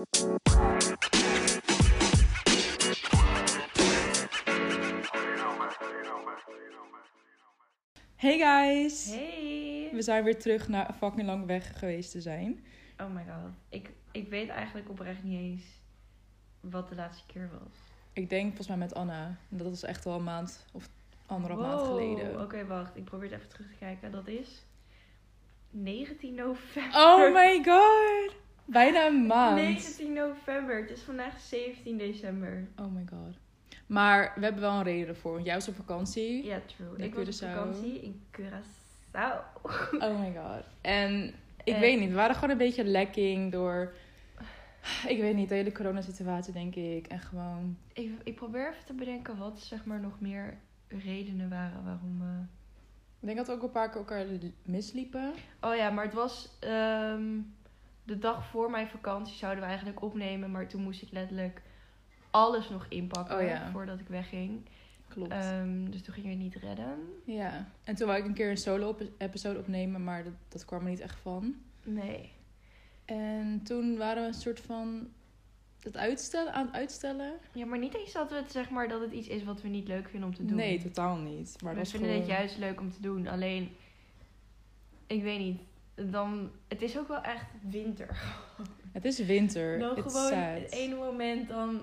Hey guys! Hey! We zijn weer terug na fucking lang weg geweest te zijn. Oh my god. Ik, ik weet eigenlijk oprecht niet eens wat de laatste keer was. Ik denk volgens mij met Anna. Dat was echt wel een maand of anderhalf maand geleden. Oké, wacht. Ik probeer het even terug te kijken. Dat is 19 november. Oh my god! Bijna een maand. 19 november. Het is vandaag 17 december. Oh my god. Maar we hebben wel een reden ervoor. Want jij was op vakantie. Ja, true. Ik was op vakantie in Curaçao. Oh my god. En ik En- weet niet, we waren gewoon een beetje lekking door... Ik weet niet, de hele coronasituatie denk ik. En gewoon... Ik, ik probeer even te bedenken wat zeg maar nog meer redenen waren waarom... eh, Ik denk dat we ook een paar keer elkaar misliepen. Oh ja, maar het was ehm, de dag voor mijn vakantie zouden we eigenlijk opnemen. Maar toen moest ik letterlijk alles nog inpakken Oh ja. voordat ik wegging. Klopt. Ehm, dus toen ging je het niet redden. ja. En toen wou ik een keer een solo-episode opnemen, maar dat, dat kwam er niet echt van. Nee. En toen waren we een soort van het uitstellen, aan het uitstellen. Ja, maar niet eens dat, we het, zeg maar, dat het iets is wat we niet leuk vinden om te doen. Nee, totaal niet. Maar we dat vinden gewoon... het juist leuk om te doen. Alleen, ik weet niet. Dan, het is ook wel echt winter. Het is winter. Dan It's gewoon, sad. het ene moment dan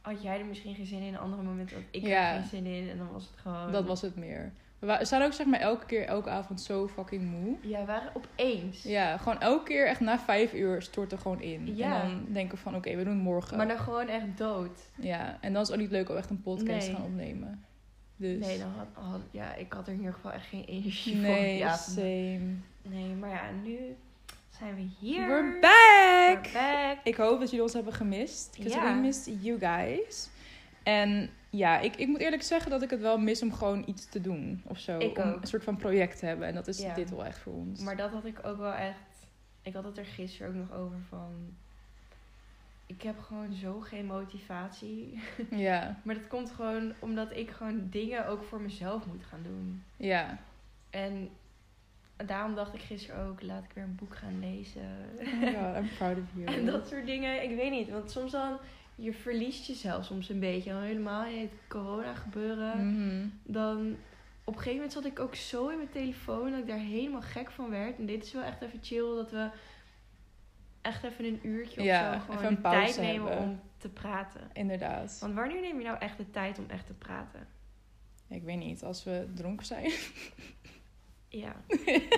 had jij er misschien geen zin in. Een andere moment had ik Ja. er geen zin in. En dan was het gewoon... Dat was het meer. We wa- we zijn ook zeg maar elke keer, elke avond zo fucking moe. Ja, we waren opeens. Ja, gewoon elke keer echt na vijf uur stort er gewoon in. Ja. En dan denken we van oké, we doen het morgen. Maar dan gewoon echt dood. Ja, en dan is het ook niet leuk om echt een podcast Nee. te gaan opnemen. Dus... Nee, dan had, had- ja, ik had er in ieder geval echt geen energie voor. Nee, Ja, same. Nee, maar ja, nu zijn we hier. We're back! We're back. Ik hoop dat jullie ons hebben gemist. Because Ja. we missed you guys. En ja, ik, ik moet eerlijk zeggen dat ik het wel mis om gewoon iets te doen. Of zo. Ik om ook. een soort van project te hebben. En dat is dit wel echt voor ons. Maar dat had ik ook wel echt... Ik had het er gisteren ook nog over van... Ik heb gewoon zo geen motivatie. Ja, Maar dat komt gewoon omdat ik gewoon dingen ook voor mezelf moet gaan doen. ja. En daarom dacht ik gisteren ook, laat ik weer een boek gaan lezen. Oh my god, I'm proud of you. En dat soort dingen, ik weet niet. Want soms dan, je verliest jezelf soms een beetje. En helemaal in het corona gebeuren. Mhm. Dan, op een gegeven moment zat ik ook zo in mijn telefoon dat ik daar helemaal gek van werd. En dit is wel echt even chill dat we echt even een uurtje of Ja, zo gewoon even een pauze tijd nemen hebben. om te praten. Inderdaad. Want wanneer neem je nou echt de tijd om echt te praten? Ik weet niet, als we dronken zijn. Ja,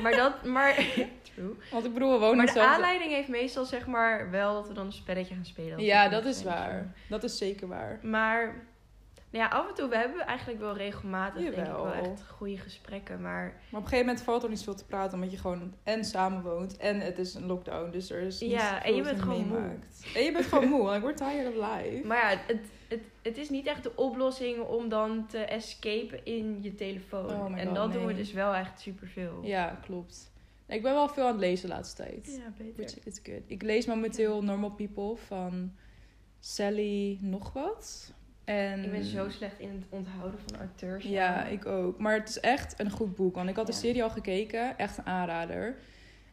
maar dat, maar, true. Want ik bedoel, we wonen Maar de aanleiding heeft meestal zeg maar wel dat we dan een spelletje gaan spelen. Ja, dat is waar. Dat is zeker waar. Maar nou ja, af en toe, we hebben eigenlijk wel regelmatig denk ik wel echt goede gesprekken. Maar Maar op een gegeven moment valt er niet zoveel te praten, omdat je gewoon en samen woont en het is een lockdown, dus er is Ja, en je bent gewoon moe. En je bent gewoon moe, like we're tired of life. Maar ja, het, het, het is niet echt de oplossing om dan te escapen in je telefoon. Oh en dat doen we dus wel echt superveel. Ja, klopt. Ik ben wel veel aan het lezen de laatste tijd. ja beter. Which is good. Ik lees momenteel Normal People van Sally nog wat. En Ik ben zo slecht in het onthouden van auteurs. Ja, ik ook. Maar het is echt een goed boek. Want ik had de Ja. serie al gekeken. Echt een aanrader.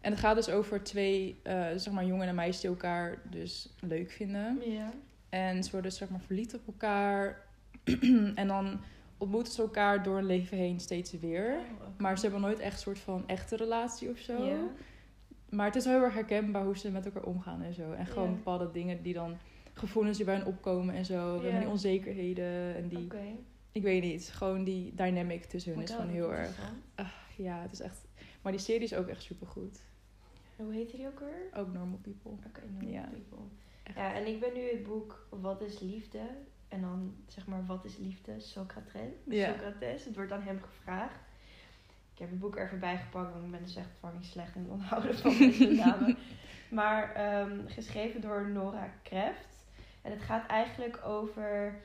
En het gaat dus over twee, eh, zeg maar, jongen en meisje die elkaar dus leuk vinden. Ja. En ze worden zeg maar verliefd op elkaar. en dan ontmoeten ze elkaar door een leven heen steeds weer. Maar ze hebben nooit echt een soort van echte relatie of zo. Ja. Maar het is wel heel erg herkenbaar hoe ze met elkaar omgaan en zo. En gewoon Ja. bepaalde dingen die dan gevoelens die bij hen opkomen en zo. We hebben die onzekerheden en die, Oké. ik weet niet, gewoon die dynamic tussen hun Oh, is gewoon heel erg. Ja, het is echt. Maar die serie is ook echt supergoed. Hoe heette die ook weer? Ook Normal People. Oké, Normal Ja. People. Echt. Ja, en ik ben nu het boek Wat is liefde? En dan zeg maar Wat is liefde? Socrates. Ja. Socrates. Het wordt aan hem gevraagd. Ik heb het boek er even bij gepakt, want ik ben dus echt fucking slecht in het onthouden van deze namen. Maar ehm, geschreven door Nora Kreft. En het gaat eigenlijk over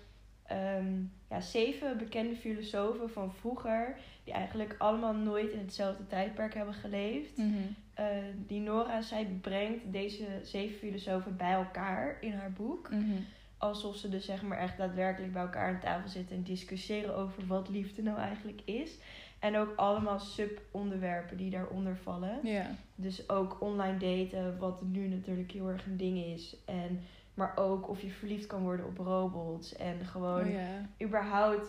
ehm, ja, zeven bekende filosofen van vroeger. Die eigenlijk allemaal nooit in hetzelfde tijdperk hebben geleefd. Mhm. Eh, die Nora, zij brengt deze zeven filosofen bij elkaar in haar boek. Mhm. Alsof ze dus zeg maar echt daadwerkelijk bij elkaar aan tafel zitten en discussiëren over wat liefde nou eigenlijk is. En ook allemaal sub-onderwerpen die daaronder vallen. Dus ook online daten, wat nu natuurlijk heel erg een ding is. En, maar ook of je verliefd kan worden op robots. En gewoon Oh ja. überhaupt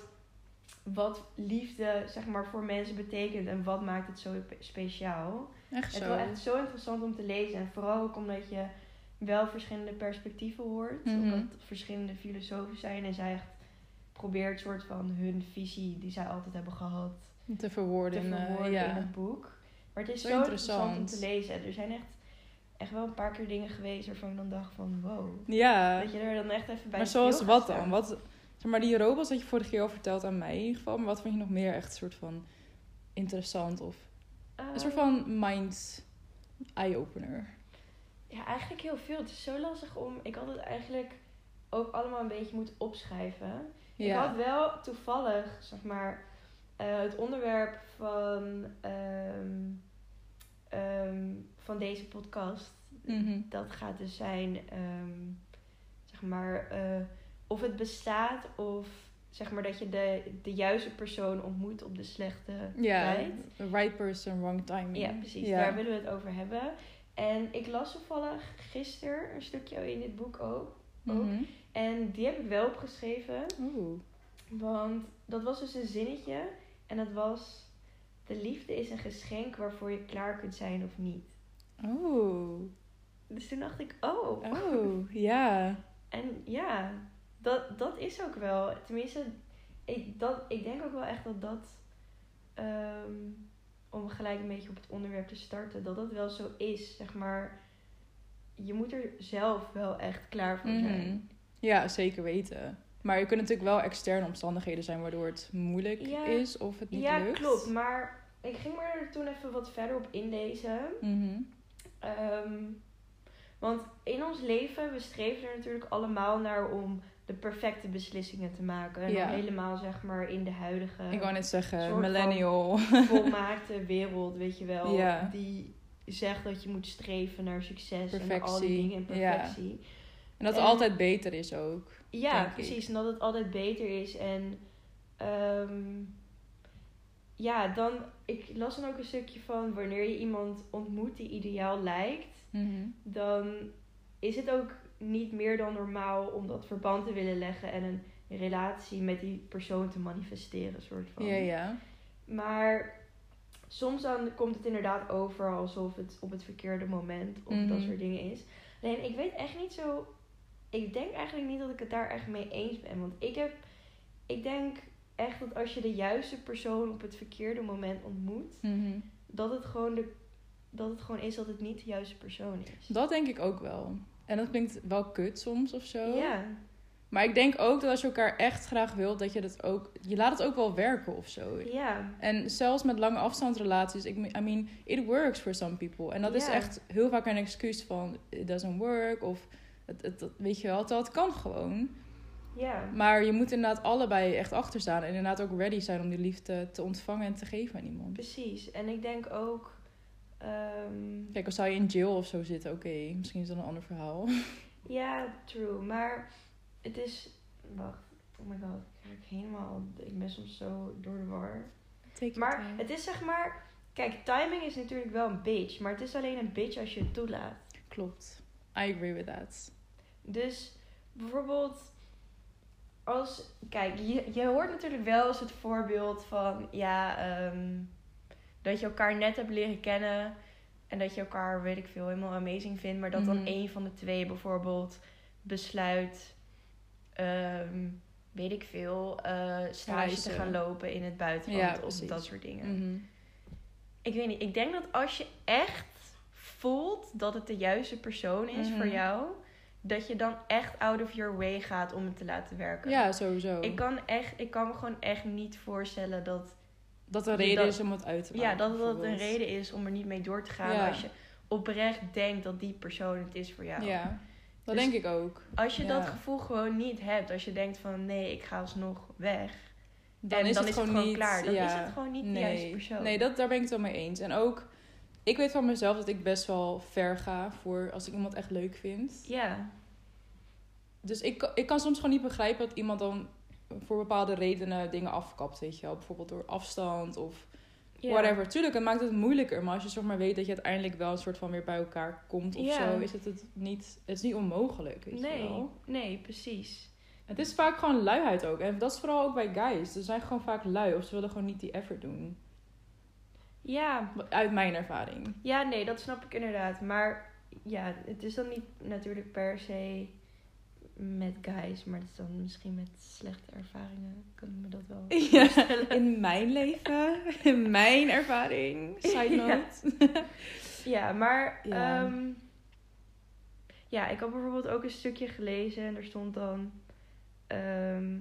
wat liefde zeg maar, voor mensen betekent. En wat maakt het zo pe- speciaal. Echt Het is zo. echt zo interessant om te lezen. En vooral ook omdat je wel verschillende perspectieven hoort. Mhm. Omdat verschillende filosofen zijn. En zij echt probeert soort van hun visie die zij altijd hebben gehad Te te verwoorden. in, eh, ja. in het boek. Maar het is Zo zo, interessant. om interessant. te lezen. En er zijn echt, echt wel een paar keer dingen geweest waarvan ik dan dacht van wow. Ja. Dat je er dan echt even bij Maar zoals wat dan? Wat, zeg maar die robots had je vorige keer al verteld aan mij in ieder geval. Maar wat vond je nog meer echt een soort van interessant of een soort Ehm, van mind eye-opener? Ja, eigenlijk heel veel. Het is zo lastig om... Ik had het eigenlijk ook allemaal een beetje moeten opschrijven. Ik had wel toevallig, zeg maar, eh, het onderwerp van, ehm, ehm, van deze podcast. Mhm. Dat gaat dus zijn, ehm, zeg maar, eh, of het bestaat of zeg maar dat je de, de juiste persoon ontmoet op de slechte Ja, tijd. right person, wrong timing. Ja, precies. Daar willen we het over hebben. En ik las toevallig gisteren een stukje in dit boek ook. ook. Mhm. En die heb ik wel opgeschreven. Oeh. Want dat was dus een zinnetje. En dat was... De liefde is een geschenk waarvoor je klaar kunt zijn of niet. Oh. Dus toen dacht ik, oh. Oh, ja. En ja, dat, dat is ook wel. Tenminste, ik, dat, ik denk ook wel echt dat dat... ehm, om gelijk een beetje op het onderwerp te starten. Dat dat wel zo is, zeg maar. Je moet er zelf wel echt klaar voor zijn. Mhm. Ja, zeker weten. Maar er kunnen natuurlijk wel externe omstandigheden zijn waardoor het moeilijk Ja. is of het niet Ja, lukt. klopt. Maar ik ging me er toen even wat verder op inlezen. Mhm. Ehm, want in ons leven, we streven er natuurlijk allemaal naar om de perfecte beslissingen te maken. En Ja. helemaal zeg maar in de huidige Ik wou net zeggen, millennial. volmaakte wereld, weet je wel. Ja. Die zegt dat je moet streven naar succes en naar al Perfectie. die dingen en Ja. perfectie. En dat het En- altijd beter is ook. Ja, ik. precies. En dat het altijd beter is. En ehm, ja, dan... Ik las dan ook een stukje van... Wanneer je iemand ontmoet die ideaal lijkt... Mhm. Dan is het ook niet meer dan normaal om dat verband te willen leggen... En een relatie met die persoon te manifesteren, soort van. Ja, ja. Maar soms dan komt het inderdaad over alsof het op het verkeerde moment of dat Mhm. soort dingen is. Alleen ik weet echt niet zo. Ik denk eigenlijk niet dat ik het daar echt mee eens ben. Want ik heb. Ik denk echt dat als je de juiste persoon op het verkeerde moment ontmoet, Mhm. dat het gewoon de. Dat het gewoon is dat het niet de juiste persoon is. Dat denk ik ook wel. En dat klinkt wel kut soms of zo. Ja, Maar ik denk ook dat als je elkaar echt graag wilt, dat je dat ook... Je laat het ook wel werken of zo. ja, En zelfs met lange afstandsrelaties, ik, I mean, it works for some people. En dat is echt heel vaak een excuus van, it doesn't work, of het, het, het- weet je wel, het kan gewoon. Ja. Maar je moet inderdaad allebei echt achter staan en inderdaad ook ready zijn om die liefde te ontvangen en te geven aan iemand. Precies. En ik denk ook. ehm, Kijk, als zou je in jail of zo zitten, oké, misschien is dat een ander verhaal. Ja, true. Maar het is. Wacht. Oh my god. Ik raak helemaal. Ik ben soms zo door de war. Maar time. het is zeg maar. Kijk, timing is natuurlijk wel een bitch. Maar het is alleen een bitch als je het toelaat. Klopt. I agree with that. Dus bijvoorbeeld. Als. Kijk, je, je hoort natuurlijk wel eens het voorbeeld van. Ja, ehm, dat je elkaar net hebt leren kennen. En dat je elkaar, weet ik veel, helemaal amazing vindt. Maar dat dan Mhm. een van de twee bijvoorbeeld besluit. ehm, weet ik veel. eh stage te gaan lopen in het buitenland. Ja, of dat soort dingen. Mhm. Ik weet niet. Ik denk dat als je echt voelt dat het de juiste persoon is Mhm. voor jou. Dat je dan echt out of your way gaat om het te laten werken. Ja, sowieso. Ik kan, echt, ik kan me gewoon echt niet voorstellen dat, dat er reden dat- is om het uit te ja, maken. dat dat een reden is om er niet mee door te gaan. Ja. Als je oprecht denkt dat die persoon het is voor jou. Ja, dat Dus- denk ik ook. Als je Ja. dat gevoel gewoon niet hebt. Als je denkt van nee, ik ga alsnog weg. Dan en is dan het is het gewoon gewoon niet, klaar. Dan ja. is het gewoon niet de nee. juiste persoon. Nee, dat, daar ben ik het wel mee eens. En ook, ik weet van mezelf dat ik best wel ver ga voor als ik iemand echt leuk vind. Ja, Dus ik, ik kan soms gewoon niet begrijpen dat iemand dan voor bepaalde redenen dingen afkapt, weet je wel. Bijvoorbeeld door afstand of whatever. Tuurlijk, het maakt het moeilijker. Maar als je zeg maar weet dat je uiteindelijk wel een soort van weer bij elkaar komt of zo, is het, het niet, het is niet onmogelijk. Weet je Nee, wel? nee, precies. Het is vaak gewoon luiheid ook. En dat is vooral ook bij guys. Ze zijn gewoon vaak lui of ze willen gewoon niet die effort doen. Ja, Uit mijn ervaring. ja, nee, dat snap ik inderdaad. Maar ja, het is dan niet natuurlijk per se met guys, maar het is dan misschien met slechte ervaringen. Kan ik me dat wel Ja, in mijn leven, in mijn ervaring, side Ja. note. Ja, maar Ja. ja. ja, ik had bijvoorbeeld ook een stukje gelezen en er stond dan ehm,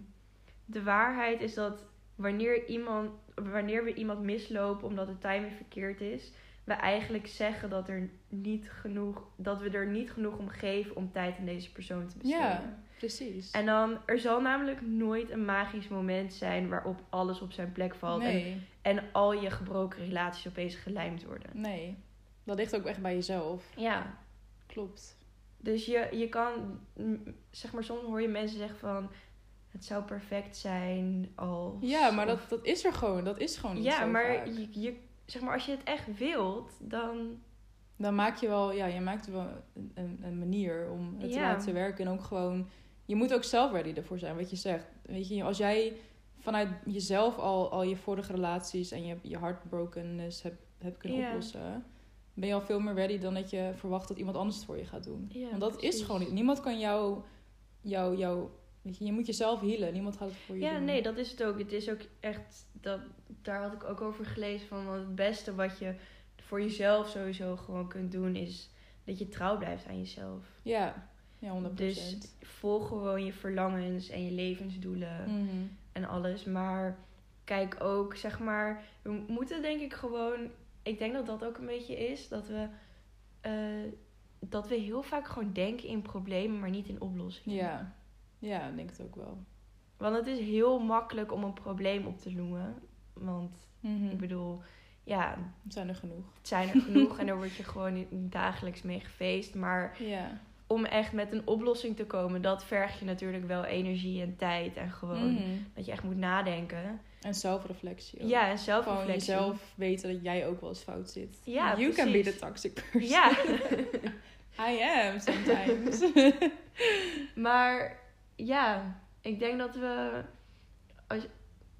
de waarheid is dat wanneer iemand wanneer we iemand mislopen omdat de timing verkeerd is, we eigenlijk zeggen dat er niet genoeg dat we er niet genoeg om geven om tijd aan deze persoon te besteden. Ja. Precies. En dan, er zal namelijk nooit een magisch moment zijn waarop alles op zijn plek valt. En, nee, en al je gebroken relaties opeens gelijmd worden. nee. Dat ligt ook echt bij jezelf. Ja, Klopt. Dus je, je kan, zeg maar, soms hoor je mensen zeggen van... Het zou perfect zijn als... Ja, maar dat, dat is er gewoon. Dat is gewoon niet Ja, zo maar je, je, zeg maar, als je het echt wilt, dan... Dan maak je wel, ja, je maakt wel een- een, een manier om het te laten werken. En ook gewoon, je moet ook zelf ready ervoor zijn, wat je zegt. Weet je, als jij vanuit jezelf al, al je vorige relaties en je, je heartbrokenness hebt, hebt kunnen oplossen, ben je al veel meer ready dan dat je verwacht dat iemand anders het voor je gaat doen. Want dat is gewoon niet. Niemand kan jou, jou, jou, weet je, je moet jezelf healen. Niemand gaat het voor je Ja, doen. nee, dat is het ook. Het is ook echt... Dat, daar had ik ook over gelezen van... Het beste wat je voor jezelf sowieso gewoon kunt doen... is dat je trouw blijft aan jezelf. Ja, ja 100%. Dus volg gewoon je verlangens en je levensdoelen... Mhm. en alles. Maar kijk ook, zeg maar, we moeten denk ik gewoon. Ik denk dat dat ook een beetje is dat we. eh, dat we heel vaak gewoon denken in problemen, maar niet in oplossingen. Ja. Ja, ik denk het ook wel. Want het is heel makkelijk om een probleem op te noemen. Want Mhm. ik bedoel, ja, Het zijn er genoeg. het zijn er genoeg en daar word je gewoon in- dagelijks mee gefeest. Maar Ja. om echt met een oplossing te komen, dat vergt je natuurlijk wel energie en tijd. En gewoon Mhm. dat je echt moet nadenken. En zelfreflectie. ook. Ja, en Gewoon zelfreflectie. jezelf weten dat jij ook wel eens fout zit. Ja, You can be the toxic person. Ja. I am sometimes. Maar ja, ik denk dat we. Als,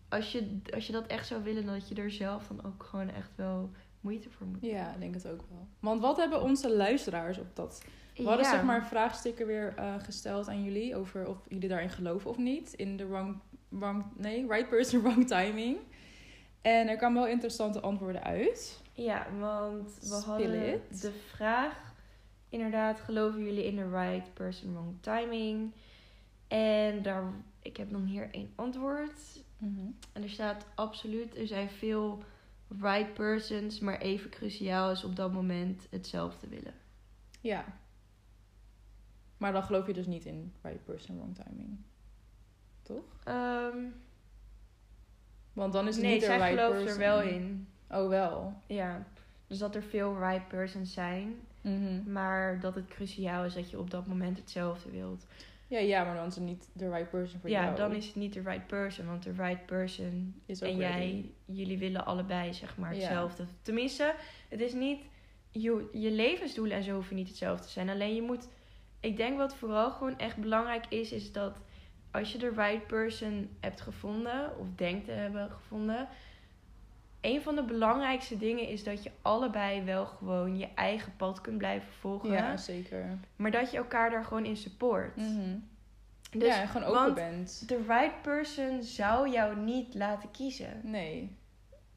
als, je, als je dat echt zou willen, dat je er zelf dan ook gewoon echt wel moeite voor moet. ja, ik denk het ook wel. Want wat hebben onze luisteraars op dat... We hadden Ja. zeg maar vraagstukken weer eh, gesteld aan jullie over of jullie daarin geloven of niet. In de wrong, wrong, nee, right person, wrong timing. En er kwamen wel interessante antwoorden uit. Ja, want we Spill hadden it. de vraag. Inderdaad, geloven jullie in de right person, wrong timing? En daar, ik heb dan hier één antwoord. En er staat absoluut, er zijn veel right persons, maar even cruciaal is op dat moment hetzelfde willen. Ja. Maar dan geloof je dus niet in right person, wrong timing. Toch? Ehm, Want dan is het nee, niet de zij right gelooft person. er wel in. Oh, wel. Ja, dus dat er veel right persons zijn, Mhm. maar dat het cruciaal is dat je op dat moment hetzelfde wilt. Ja, ja, maar dan is het niet de right person voor ja, jou. dan is het niet de right person, want de right person Is en ready. jij, jullie willen allebei zeg maar Ja. hetzelfde. Tenminste, het is niet, je, je levensdoelen en zo hoeven niet hetzelfde te zijn. Alleen je moet, ik denk wat vooral gewoon echt belangrijk is, is dat als je de right person hebt gevonden, of denkt te hebben gevonden, een van de belangrijkste dingen is dat je allebei wel gewoon je eigen pad kunt blijven volgen. Ja, zeker. Maar dat je elkaar daar gewoon in support. Mhm. Dus, ja, gewoon open bent. de right person zou jou niet laten kiezen. Nee.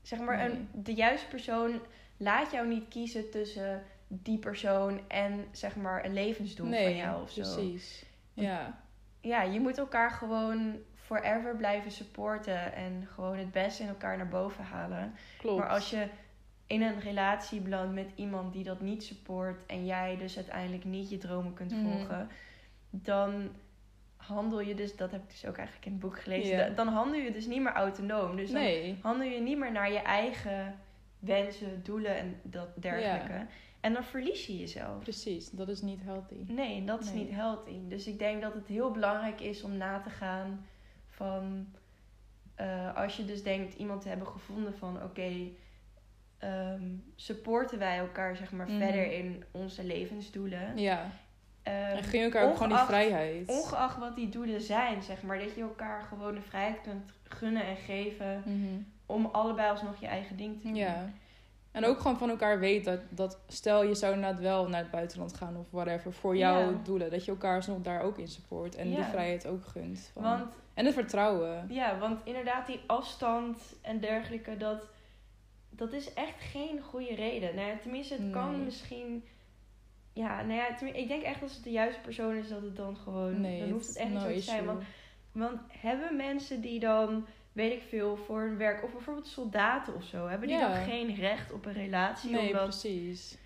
Zeg maar, Nee. een, de juiste persoon laat jou niet kiezen tussen die persoon en zeg maar een levensdoel nee, van jou of zo. precies. Ja. Ja, je moet elkaar gewoon forever blijven supporten en gewoon het beste in elkaar naar boven halen. Klopt. Maar als je in een relatie belandt met iemand die dat niet support en jij dus uiteindelijk niet je dromen kunt Mhm. volgen, dan handel je dus, dat heb ik dus ook eigenlijk in het boek gelezen, dan handel je dus niet meer autonoom. Dus dan nee. handel je niet meer naar je eigen wensen, doelen en dat dergelijke. En dan verlies je jezelf. Precies. Dat is niet healthy. Nee, dat is Nee. niet healthy. Dus ik denk dat het heel belangrijk is om na te gaan van... eh, als je dus denkt iemand te hebben gevonden van... Oké, ehm, supporten wij elkaar zeg maar Mhm. verder in onze levensdoelen. Ja. Ehm, En je elkaar ook gewoon die vrijheid. Ongeacht wat die doelen zijn, zeg maar. Dat je elkaar gewoon de vrijheid kunt gunnen en geven. Mhm. Om allebei alsnog je eigen ding te doen. Ja. En ook gewoon van elkaar weet dat, dat stel je zou inderdaad wel naar het buitenland gaan of whatever voor jouw Ja. doelen. Dat je elkaar alsnog daar ook in support en die vrijheid ook gunt. Van. Want, En het vertrouwen. ja, want inderdaad, die afstand en dergelijke, dat, dat is echt geen goede reden. Nou ja, tenminste, het kan Nee. misschien. Ja, nou ja, ik denk echt als het de juiste persoon is, dat het dan gewoon. Nee, dan hoeft het echt niet no zo te zijn. Want, want hebben mensen die dan, weet ik veel, voor hun werk, of bijvoorbeeld soldaten of zo, hebben die Ja. dan geen recht op een relatie? Nee, omdat precies.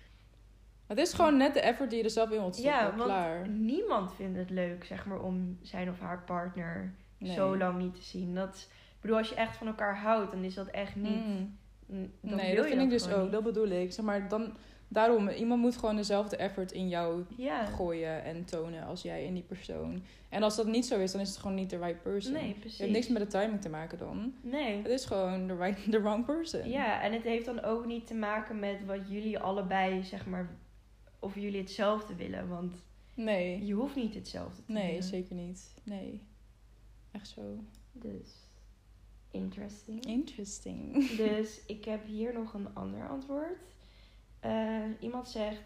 Het is gewoon net de effort die je er zelf in stoppen. Ja, want Klaar. niemand vindt het leuk, zeg maar, om zijn of haar partner Nee. zo lang niet te zien. Dat, is- ik bedoel, als je echt van elkaar houdt, dan is dat echt niet. Mm. dan Nee, wil dat vind ik dus ook. Dat bedoel ik. Zeg maar, dan, daarom, iemand moet gewoon dezelfde effort in jou. Ja, gooien en tonen als jij in die persoon. En als dat niet zo is, dan is het gewoon niet de right person. nee, precies. hebt niks met de timing te maken dan. Nee. Het is gewoon the, right, the wrong person. Ja, en het heeft dan ook niet te maken met wat jullie allebei, zeg maar, of jullie hetzelfde willen. Want Nee. je hoeft niet hetzelfde te Nee, willen. zeker niet. Nee. Echt zo. Dus, interesting. Interesting. Dus ik heb hier nog een ander antwoord. Eh, iemand zegt.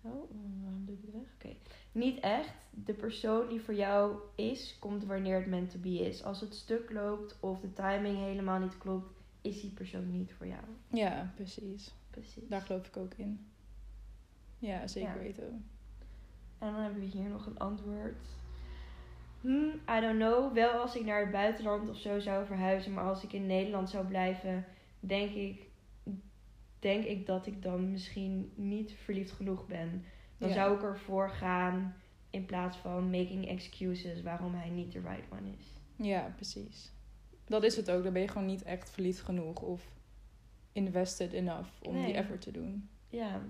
Oh, waarom doe ik het weg? Oké. Niet echt. De persoon die voor jou is, komt wanneer het meant to be is. Als het stuk loopt of de timing helemaal niet klopt, is die persoon niet voor jou. Ja, precies. Precies. Daar geloof ik ook in. Ja, zeker Ja. weten. En dan hebben we hier nog een antwoord. Hmm, I don't know. Wel als ik naar het buitenland of zo zou verhuizen. Maar als ik in Nederland zou blijven, denk ik, denk ik dat ik dan misschien niet verliefd genoeg ben. Dan Ja. zou ik ervoor gaan in plaats van making excuses waarom hij niet de right one is. Ja, precies. Dat is het ook. Dan ben je gewoon niet echt verliefd genoeg of invested enough om Nee. die effort te doen. Ja,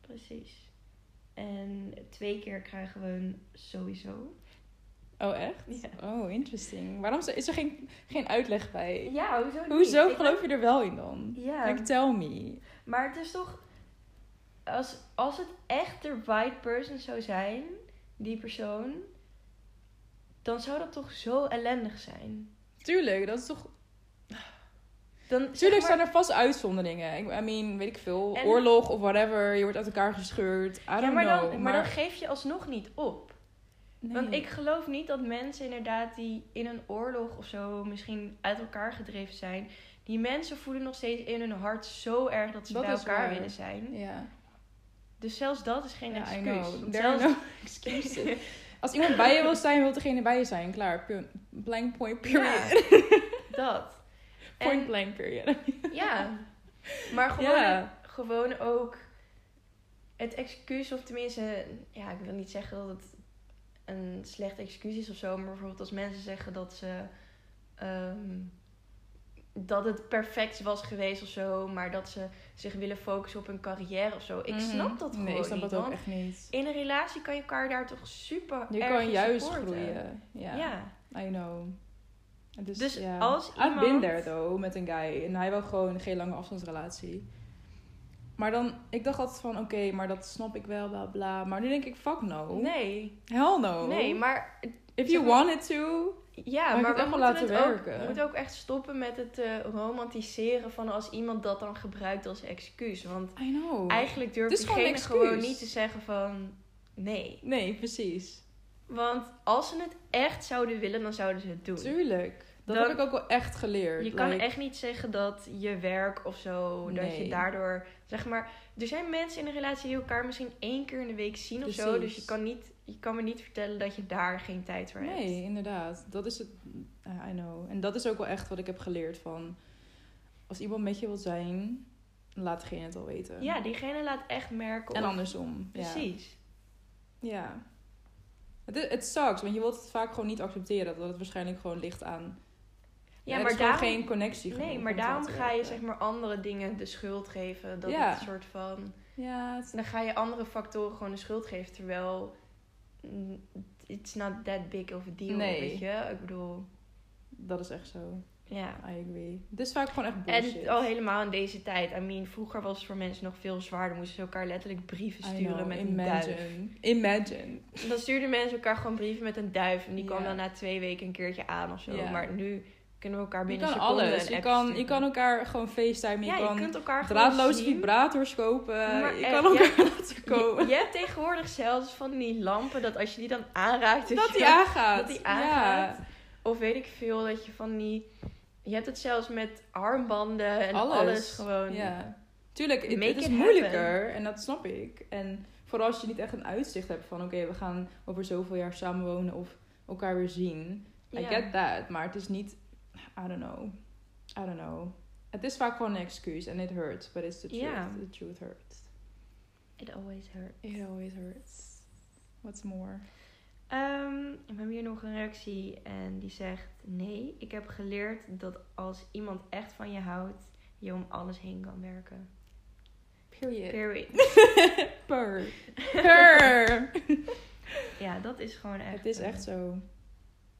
precies. En twee keer krijgen we een sowieso. Oh, echt? Ja. Oh, interesting. Waarom is er- geen, geen uitleg bij? Ja, hoezo niet? Hoezo Ik geloof je er wel in dan? Ja. Like, tell me. Maar het is toch. Als, als het echt de right person zou zijn, die persoon. Dan zou dat toch zo ellendig zijn. Tuurlijk, dat is toch... Dan, zeg Tuurlijk maar- zijn er vast uitzonderingen. Ik I mean, weet ik veel. En- Oorlog of whatever. Je wordt uit elkaar gescheurd. I don't ja, maar, know. dan, maar dan geef je alsnog niet op. Nee. Want ik geloof niet dat mensen inderdaad die in een oorlog of zo misschien uit elkaar gedreven zijn. Die mensen voelen nog steeds in hun hart zo erg dat ze Dat bij elkaar waar. willen zijn. Ja. Dus zelfs dat is geen Ja, excuus. zelfs- no excuses. Als iemand bij je wil zijn, wil degene bij je zijn. Klaar. Blank point period. Ja, dat. Point En- blank period. Ja, maar gewoon, Ja. gewoon ook het excuus, of tenminste, ja, ik wil niet zeggen dat het een slecht excuus is of zo, maar bijvoorbeeld als mensen zeggen dat ze ehm, dat het perfect was geweest of zo, maar dat ze zich willen focussen op hun carrière of zo. Ik Mhm. snap dat gewoon Nee, ik snap niet. dat ook echt niet. in een relatie kan je elkaar daar toch super Je kan juist supporten. groeien. Ja. I know. Dus, Dus als I've been iemand- there though, met een guy. En hij wil gewoon geen lange afstandsrelatie. Maar dan, ik dacht altijd van, oké, maar dat snap ik wel, bla bla. Maar nu denk ik, fuck no. Nee, Hell no. nee, maar If you wanted to. Ja, Maar we moeten laten het werken. Ook, we moeten ook echt stoppen met het eh, romantiseren van als iemand dat dan gebruikt als excuus. Want I know. eigenlijk durft gewoon niet te zeggen van nee. Nee, precies. Want als ze het echt zouden willen, dan zouden ze het doen. Tuurlijk. Dat Dan- heb ik ook wel echt geleerd. Je kan echt niet zeggen dat je werk of zo, dat je daardoor, zeg maar, er zijn mensen in een relatie die elkaar misschien één keer in de week zien of zo. Dus je kan, niet, je kan me niet vertellen dat je daar geen tijd voor hebt. Nee, inderdaad. Dat is het. I know. En dat is ook wel echt wat ik heb geleerd van... Als iemand met je wil zijn, laat degene het al weten. Ja, diegene laat echt merken. En andersom. Precies. Ja. Het, het sucks, want je wilt het vaak gewoon niet accepteren. Dat het waarschijnlijk gewoon ligt aan... Ja, maar is daarom, geen connectie nee, maar daarom ga je zeg maar andere dingen de schuld geven. Dat Ja. het soort van... Ja, het- Dan ga je andere factoren gewoon de schuld geven. Terwijl... It's not that big of a deal, Nee. weet je? Ik bedoel... dat is echt zo. Ja. I agree. Is vaak gewoon echt bullshit. En al helemaal in deze tijd. I mean, vroeger was het voor mensen nog veel zwaarder. Moesten ze elkaar letterlijk brieven sturen know, met een duif. imagine. Imagine. Dan stuurden mensen elkaar gewoon brieven met een duif. En die kwam dan na twee weken een keertje aan of zo. Maar nu kunnen we elkaar Je binnen kan seconden alles. Je kan, je kan elkaar gewoon facetimen. Je ja, kan je kunt elkaar draadloze vibrators kopen. Maar je echt, kan elkaar ja. laten komen. Je, je hebt tegenwoordig zelfs van die lampen dat als je die dan aanraakt... dat je- die aangaat. dat die aangaat. Of weet ik veel, dat je van die... Je hebt het zelfs met armbanden en alles, Alles. gewoon. Ja. Tuurlijk, het, is it moeilijker. En dat snap ik. En vooral als je niet echt een uitzicht hebt van... Oké, we gaan over zoveel jaar samenwonen of elkaar weer zien. I get that. Maar het is niet... I don't know. I don't know. Het is vaak gewoon een excuus. En it hurts. But it's the truth. Ja. The truth hurts. It always hurts. It always hurts. What's more? Ehm, we hebben hier nog een reactie en die zegt... Nee, ik heb geleerd dat als iemand echt van je houdt... je om alles heen kan werken. Period. Period. Purr. Purr. Ja, dat is gewoon echt... Het is eh, echt zo.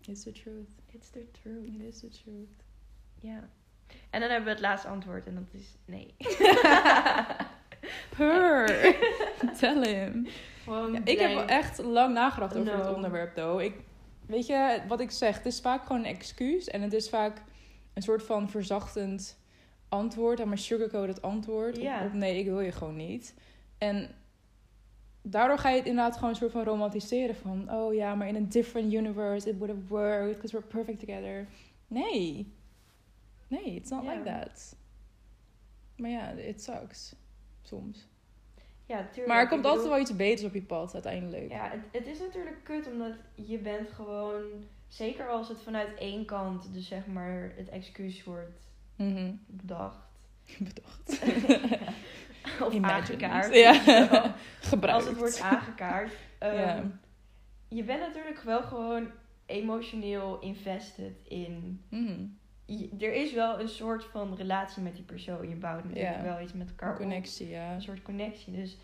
It's the truth. It's the truth. It is the truth. Ja. En dan hebben we het laatste antwoord en dat is nee. Purr. Tell him. Ja, ik heb echt lang nagedacht over No. dit onderwerp, though. Ik, weet je, wat ik zeg, het is vaak gewoon een excuus. En het is vaak een soort van verzachtend antwoord. En maar sugarcoated antwoord. Op, op nee, ik wil je gewoon niet. En daardoor ga je het inderdaad gewoon een soort van romantiseren. Van, oh ja, maar in een different universe, it would have worked. Because we're perfect together. Nee. Nee, it's not like that. Maar ja, it sucks. Soms. Ja, tuurlijk. Maar er komt altijd wel iets beters op je pad uiteindelijk. Ja, het, het is natuurlijk kut omdat je bent gewoon... Zeker als het vanuit één kant, dus zeg maar het excuus wordt Mhm. bedacht. Bedacht. of Imagined. aangekaart. Ja. Als Gebruikt. het wordt aangekaart. Ehm, Ja. Je bent natuurlijk wel gewoon emotioneel invested in... Mhm. je- er is wel een soort van relatie met die persoon. Je bouwt natuurlijk wel iets met elkaar Een op. connectie, ja. Een soort connectie. Dus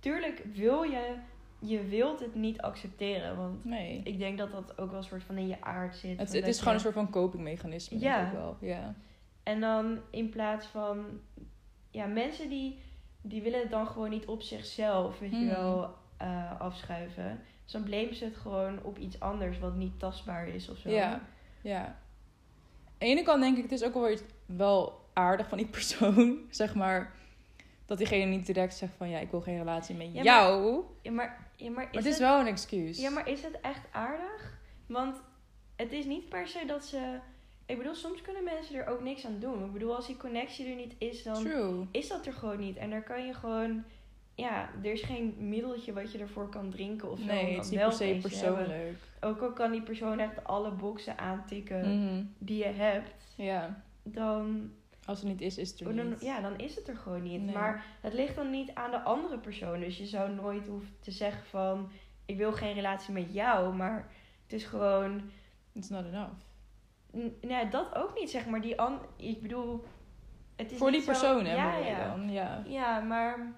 tuurlijk wil je... Je wilt het niet accepteren. Want Nee. ik denk dat dat ook wel een soort van in je aard zit. Het, is gewoon een soort van copingmechanisme. Ja. Wel. Ja. En dan in plaats van... Ja, mensen die, die willen het dan gewoon niet op zichzelf, weet je Hmm. wel, eh, afschuiven. Dus dan blamen ze het gewoon op iets anders wat niet tastbaar is of zo. Ja. Ja. Aan de ene kant denk ik, het is ook wel wel aardig van die persoon. Zeg maar, dat diegene niet direct zegt van, ja, ik wil geen relatie met Ja, maar- jou. Ja, maar, ja, maar, is Maar het is het, wel een excuus. ja, maar is het echt aardig? Want het is niet per se dat ze... Ik bedoel, soms kunnen mensen er ook niks aan doen. Ik bedoel, als die connectie er niet is, dan True. is dat er gewoon niet. En daar kan je gewoon... Ja, er is geen middeltje wat je ervoor kan drinken of zo. Nee, het is niet wel per se hebben. persoonlijk. Ook al kan die persoon echt alle boxen aantikken Mhm. die je hebt, Ja. dan, Als het niet is, is het er oh, dan, niet. ja, dan is het er gewoon niet. Nee. Maar het ligt dan niet aan de andere persoon. Dus je zou nooit hoeven te zeggen van, ik wil geen relatie met jou, maar het is gewoon, It's not enough. Nee, dat ook niet, zeg maar. Die an, ik bedoel, het is Voor die persoon, hè, ja, ja. dan. Ja. Ja, maar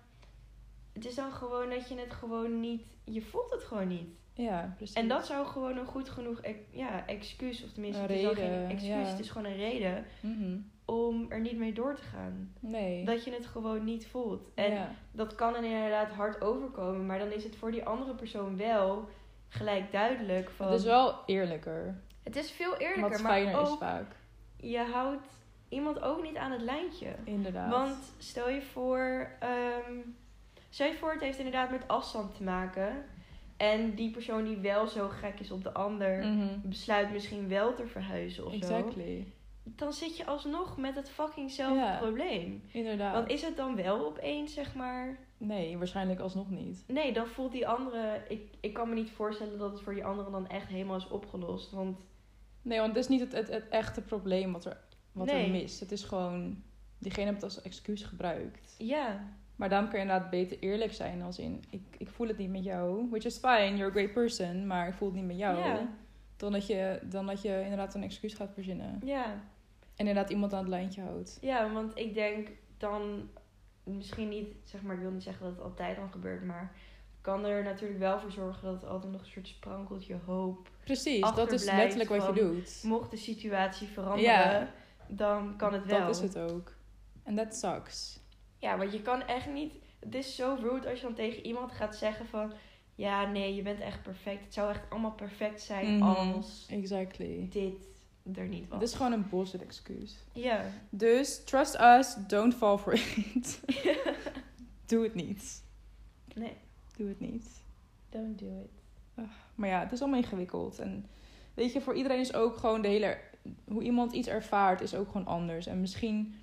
het is dan gewoon dat je het gewoon niet, je voelt het gewoon niet. Ja, precies. En dat zou gewoon een goed genoeg ex- ja, excuus, of tenminste, Een het is reden, geen excuus, ja. het is gewoon een reden Mhm. om er niet mee door te gaan. Nee. Dat je het gewoon niet voelt. En ja. dat kan dan inderdaad hard overkomen, maar dan is het voor die andere persoon wel gelijk duidelijk van... Het is wel eerlijker. Het is veel Wat eerlijker, fijner maar is ook, vaak. je houdt iemand ook niet aan het lijntje. Inderdaad. Want stel je voor, ehm, stel je voor, het heeft inderdaad met afstand te maken. En die persoon die wel zo gek is op de ander, Mhm. besluit misschien wel te verhuizen of zo. Exactly. Dan zit je alsnog met het fuckingzelfde Ja. probleem. Inderdaad. Want is het dan wel opeens, zeg maar... Nee, waarschijnlijk alsnog niet. Nee, dan voelt die andere... Ik, ik kan me niet voorstellen dat het voor die andere dan echt helemaal is opgelost. Want Nee, want het is niet het, het, het echte probleem wat, er, wat Nee. er mist. Het is gewoon... Diegene heeft het als excuus gebruikt. ja, Maar dan kun je inderdaad beter eerlijk zijn als in... Ik, ik voel het niet met jou. Which is fine, you're a great person. Maar ik voel het niet met jou. Ja. Dan, dat je, dan dat je inderdaad een excuus gaat verzinnen. ja, En inderdaad iemand aan het lijntje houdt. ja, want ik denk dan... Misschien niet, zeg maar, ik wil niet zeggen dat het altijd dan gebeurt, maar... kan er natuurlijk wel voor zorgen dat er altijd nog een soort sprankeltje hoop Precies, dat is letterlijk wat je doet. mocht de situatie veranderen, Ja. dan kan het wel. Dat is het ook. En that sucks. Ja, want je kan echt niet... Het is zo rude als je dan tegen iemand gaat zeggen van... Ja, nee, je bent echt perfect. Het zou echt allemaal perfect zijn Mhm. als Exactly. dit er niet was. Het is gewoon een bullshit excuus. Ja. Dus, trust us, don't fall for it. Doe het niet. nee, Doe het niet. don't do it. Maar ja, het is allemaal ingewikkeld. En weet je, voor iedereen is ook gewoon de hele... Hoe iemand iets ervaart is ook gewoon anders. En misschien,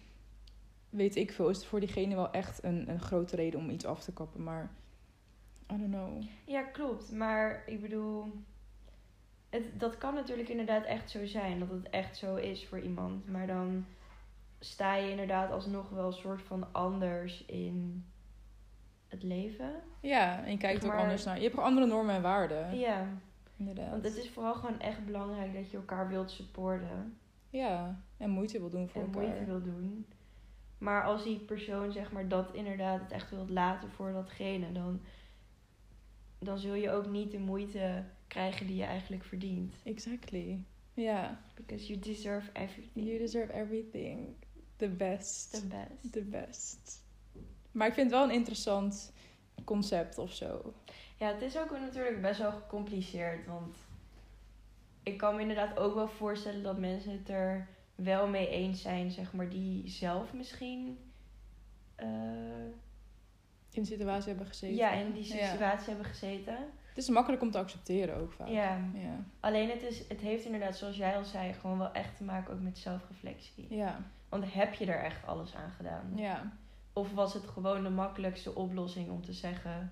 weet ik veel, is het voor diegene wel echt een, een grote reden om iets af te kappen. Maar, I don't know. Ja, klopt. Maar ik bedoel... Het, dat kan natuurlijk inderdaad echt zo zijn. Dat het echt zo is voor iemand. Maar dan sta je inderdaad alsnog wel een soort van anders in het leven. Ja, en je kijkt Zeg ook anders naar... Je hebt gewoon andere normen en waarden. Ja, Inderdaad. want het is vooral gewoon echt belangrijk dat je elkaar wilt supporten. Ja, en moeite wil doen voor en elkaar. moeite wil doen. Maar als die persoon zeg maar dat inderdaad het echt wilt laten voor datgene, dan, dan zul je ook niet de moeite krijgen die je eigenlijk verdient. Exactly. Ja. Because you deserve everything. You deserve everything. The best. the best. The best. Maar ik vind het wel een interessant concept of zo. Ja, het is ook natuurlijk best wel gecompliceerd. Want ik kan me inderdaad ook wel voorstellen dat mensen het er wel mee eens zijn, zeg maar, die zelf misschien. eh, In de situatie hebben gezeten. ja, in die Ja. situatie hebben gezeten. Het is makkelijk om te accepteren ook vaak. Ja. Ja. Alleen het, is, het heeft inderdaad, zoals jij al zei, gewoon wel echt te maken ook met zelfreflectie. Ja. Want heb je er echt alles aan gedaan? Ja. Of was het gewoon de makkelijkste oplossing om te zeggen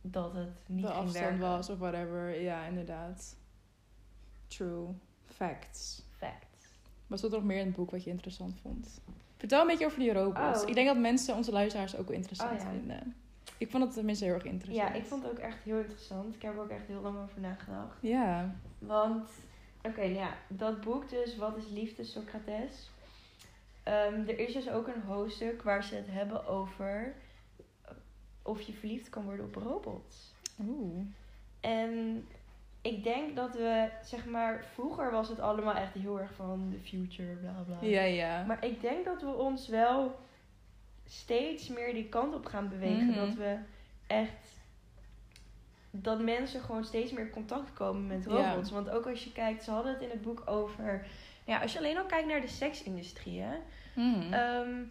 dat het niet de ging afstand werken? was of whatever. Ja, inderdaad. True. Facts. Fact. Was er nog meer in het boek wat je interessant vond? Vertel een beetje over die robots. Oh. Ik denk dat mensen, onze luisteraars, ook wel interessant Oh, ja. vinden. Ik vond het tenminste heel erg interessant. Ja, ik vond het ook echt heel interessant. Ik heb er ook echt heel lang over nagedacht. Ja. Want, oké, ja, dat boek dus, Wat is liefde, Socrates? Ehm, er is dus ook een hoofdstuk waar ze het hebben over of je verliefd kan worden op robots. Oeh. En ik denk dat we, zeg maar, vroeger was het allemaal echt heel erg van the future, bla bla. Ja, ja. Maar ik denk dat we ons wel steeds meer die kant op gaan bewegen. Mhm. Dat we echt. Dat mensen gewoon steeds meer in contact komen met Ja. robots. Want ook als je kijkt, ze hadden het in het boek over. Ja, als je alleen al kijkt naar de seksindustrie, hè. Mhm. Ehm,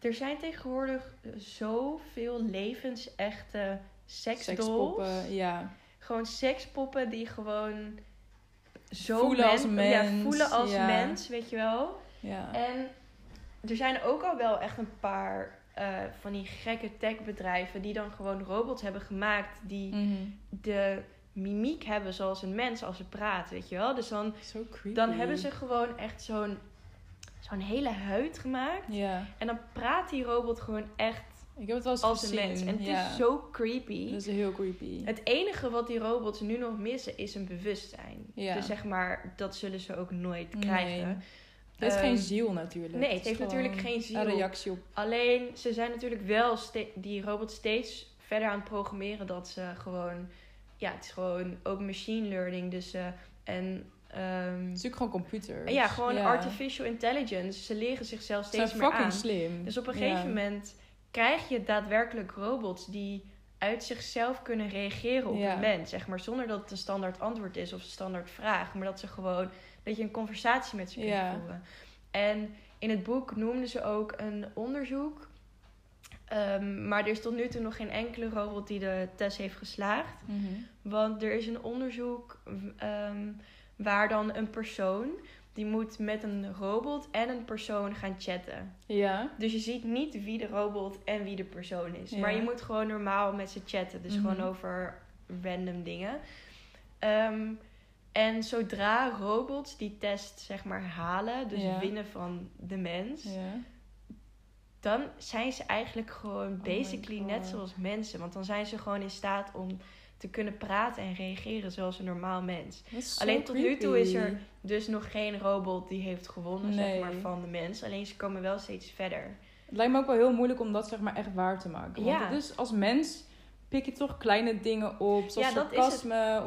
er zijn tegenwoordig zoveel levensechte seksdolls. Ja. Gewoon sekspoppen die gewoon zo Voelen als men- Ja, mens, voelen als ja. mens, weet je wel. Ja. En er zijn ook al wel echt een paar eh, van die gekke techbedrijven die dan gewoon robots hebben gemaakt die Mhm. de mimiek hebben zoals een mens als ze praat, weet je wel. Dus dan, dan hebben ze gewoon echt zo'n zo'n hele huid gemaakt. Ja. En dan praat die robot gewoon echt Ik heb het wel eens als gezien. een mens. En het ja. is zo creepy. Dat is heel creepy. Het enige wat die robots nu nog missen is een bewustzijn. Ja. Dus zeg maar, dat zullen ze ook nooit krijgen. Heeft Ehm, geen ziel natuurlijk. nee, het heeft natuurlijk geen ziel. Een reactie op. Alleen, ze zijn natuurlijk wel die robots steeds verder aan het programmeren dat ze gewoon... Ja, het is gewoon ook machine learning. Dus, eh, en... ehm, Het is natuurlijk gewoon computer. ja, gewoon artificial intelligence. Ze leren zichzelf Ze zijn steeds meer fucking aan. slim. Dus op een gegeven moment krijg je daadwerkelijk robots die uit zichzelf kunnen reageren op een mens. Zeg maar, zonder dat het een standaard antwoord is of een standaard vraag. Maar dat ze gewoon, dat je een conversatie met ze kunt voeren. En in het boek noemden ze ook een onderzoek. Ehm, maar er is tot nu toe nog geen enkele robot die de test heeft geslaagd. Mhm. Want er is een onderzoek ehm, waar dan een persoon... die moet met een robot en een persoon gaan chatten. Ja. Dus je ziet niet wie de robot en wie de persoon is. Ja. Maar je moet gewoon normaal met ze chatten. Dus Mhm. gewoon over random dingen. Ehm, en zodra robots die test zeg maar halen, dus Ja. winnen van de mens, Ja. dan zijn ze eigenlijk gewoon Oh basically net zoals mensen. Want dan zijn ze gewoon in staat om te kunnen praten en reageren zoals een normaal mens. Alleen tot nu toe is er dus nog geen robot die heeft gewonnen zeg maar, van de mens. Alleen ze komen wel steeds verder. Het lijkt me ook wel heel moeilijk om dat zeg maar echt waar te maken. Want Ja. het is als mens pik je toch kleine dingen op, zoals Ja, dat is het.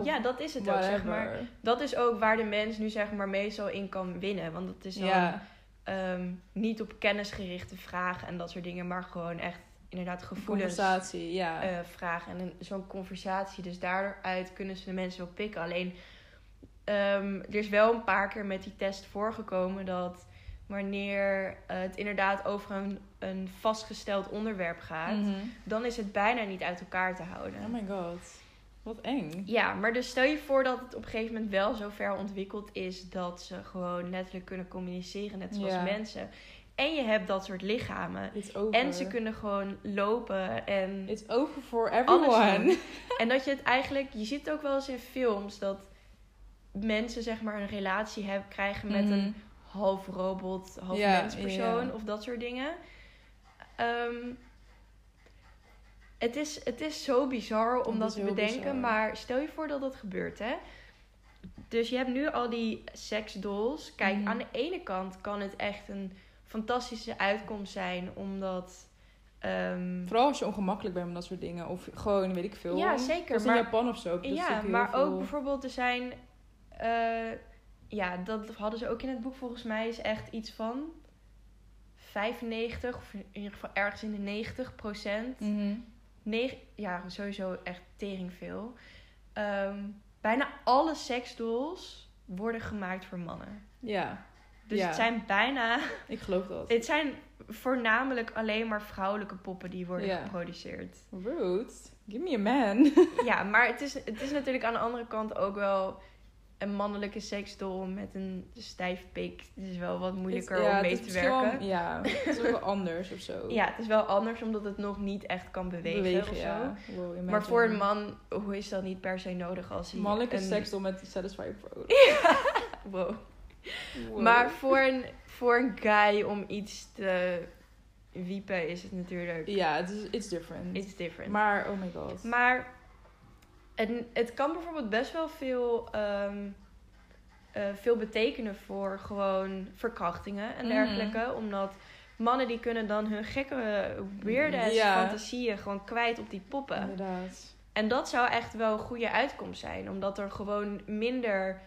Ja, dat is het ook, zeg maar. Dat is ook waar de mens nu zeg maar meestal in kan winnen. Want het is dan Ja, ehm, niet op kennisgerichte vragen en dat soort dingen, maar gewoon echt inderdaad gevoelens Conversatie, ja. eh, vragen. En zo'n conversatie, dus daaruit kunnen ze de mensen wel pikken. Alleen, ehm, er is wel een paar keer met die test voorgekomen dat wanneer eh, het inderdaad over een, een vastgesteld onderwerp gaat, Mhm. dan is het bijna niet uit elkaar te houden. Oh my god. Wat eng. Ja, maar dus stel je voor dat het op een gegeven moment wel zo ver ontwikkeld is dat ze gewoon letterlijk kunnen communiceren, net zoals Ja. mensen. En je hebt dat soort lichamen. It's over. En ze kunnen gewoon lopen en It's over for everyone. En dat je het eigenlijk, je ziet het ook wel eens in films dat mensen zeg maar een relatie hebben, krijgen met Mhm. een half robot, half Ja, menspersoon ja. of dat soort dingen. Ehm, het, is, het is zo bizar om dat te bedenken, bizar. maar stel je voor dat dat gebeurt, hè? Dus je hebt nu al die seksdolls. Kijk, Mhm. aan de ene kant kan het echt een fantastische uitkomst zijn, omdat. ehm, Vooral als je ongemakkelijk bent met dat soort dingen. Of gewoon, weet ik veel. Ja, zeker, maar- in Japan of zo. Ja, maar ook veel- bijvoorbeeld er zijn... eh, ja, dat hadden ze ook in het boek volgens mij. Is echt iets van 95 of in ieder geval ergens in de 90 procent. Negen- ja, sowieso echt tering veel. Ehm, bijna alle seksdolls worden gemaakt voor mannen. Ja, Dus Ja. het zijn bijna... ik geloof dat. Het zijn voornamelijk alleen maar vrouwelijke poppen die worden geproduceerd. Rude. Give me a man. Ja, maar het is, het is natuurlijk aan de andere kant ook wel een mannelijke seksdol met een stijf pik. Het is wel wat moeilijker ja, om mee te wel- werken. ja, het is ook wel anders of zo. Ja, het is wel anders omdat het nog niet echt kan bewegen, of zo. ja. Wow, Maar voor een man, hoe is dat niet per se nodig als hij... Mannelijke een... seks dan met Satisfy Pro. Wow. Wow. Maar voor een, voor een guy om iets te wiepen is het natuurlijk... Ja, het is it's different. It's different. Maar, oh my god. Maar het, het kan bijvoorbeeld best wel veel, ehm, eh, veel betekenen voor gewoon verkrachtingen en Mhm. dergelijke. Omdat mannen die kunnen dan hun gekke weird ass Ja. fantasieën gewoon kwijt op die poppen. Inderdaad. En dat zou echt wel een goede uitkomst zijn. Omdat er gewoon minder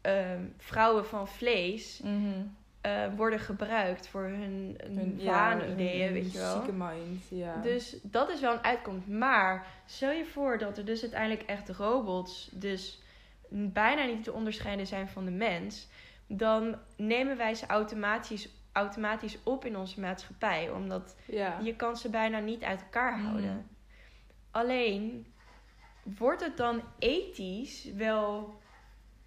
ehm, vrouwen van vlees Mhm. Eh, worden gebruikt voor hun, Hun- hun ja, weet je wel. Zieke mind, ja. Dus dat is wel een uitkomst. Maar stel je voor dat er dus uiteindelijk echt robots dus bijna niet te onderscheiden zijn van de mens. Dan nemen wij ze automatisch, automatisch op in onze maatschappij. Omdat ja. je kan ze bijna niet uit elkaar Mhm. houden. Alleen wordt het dan ethisch wel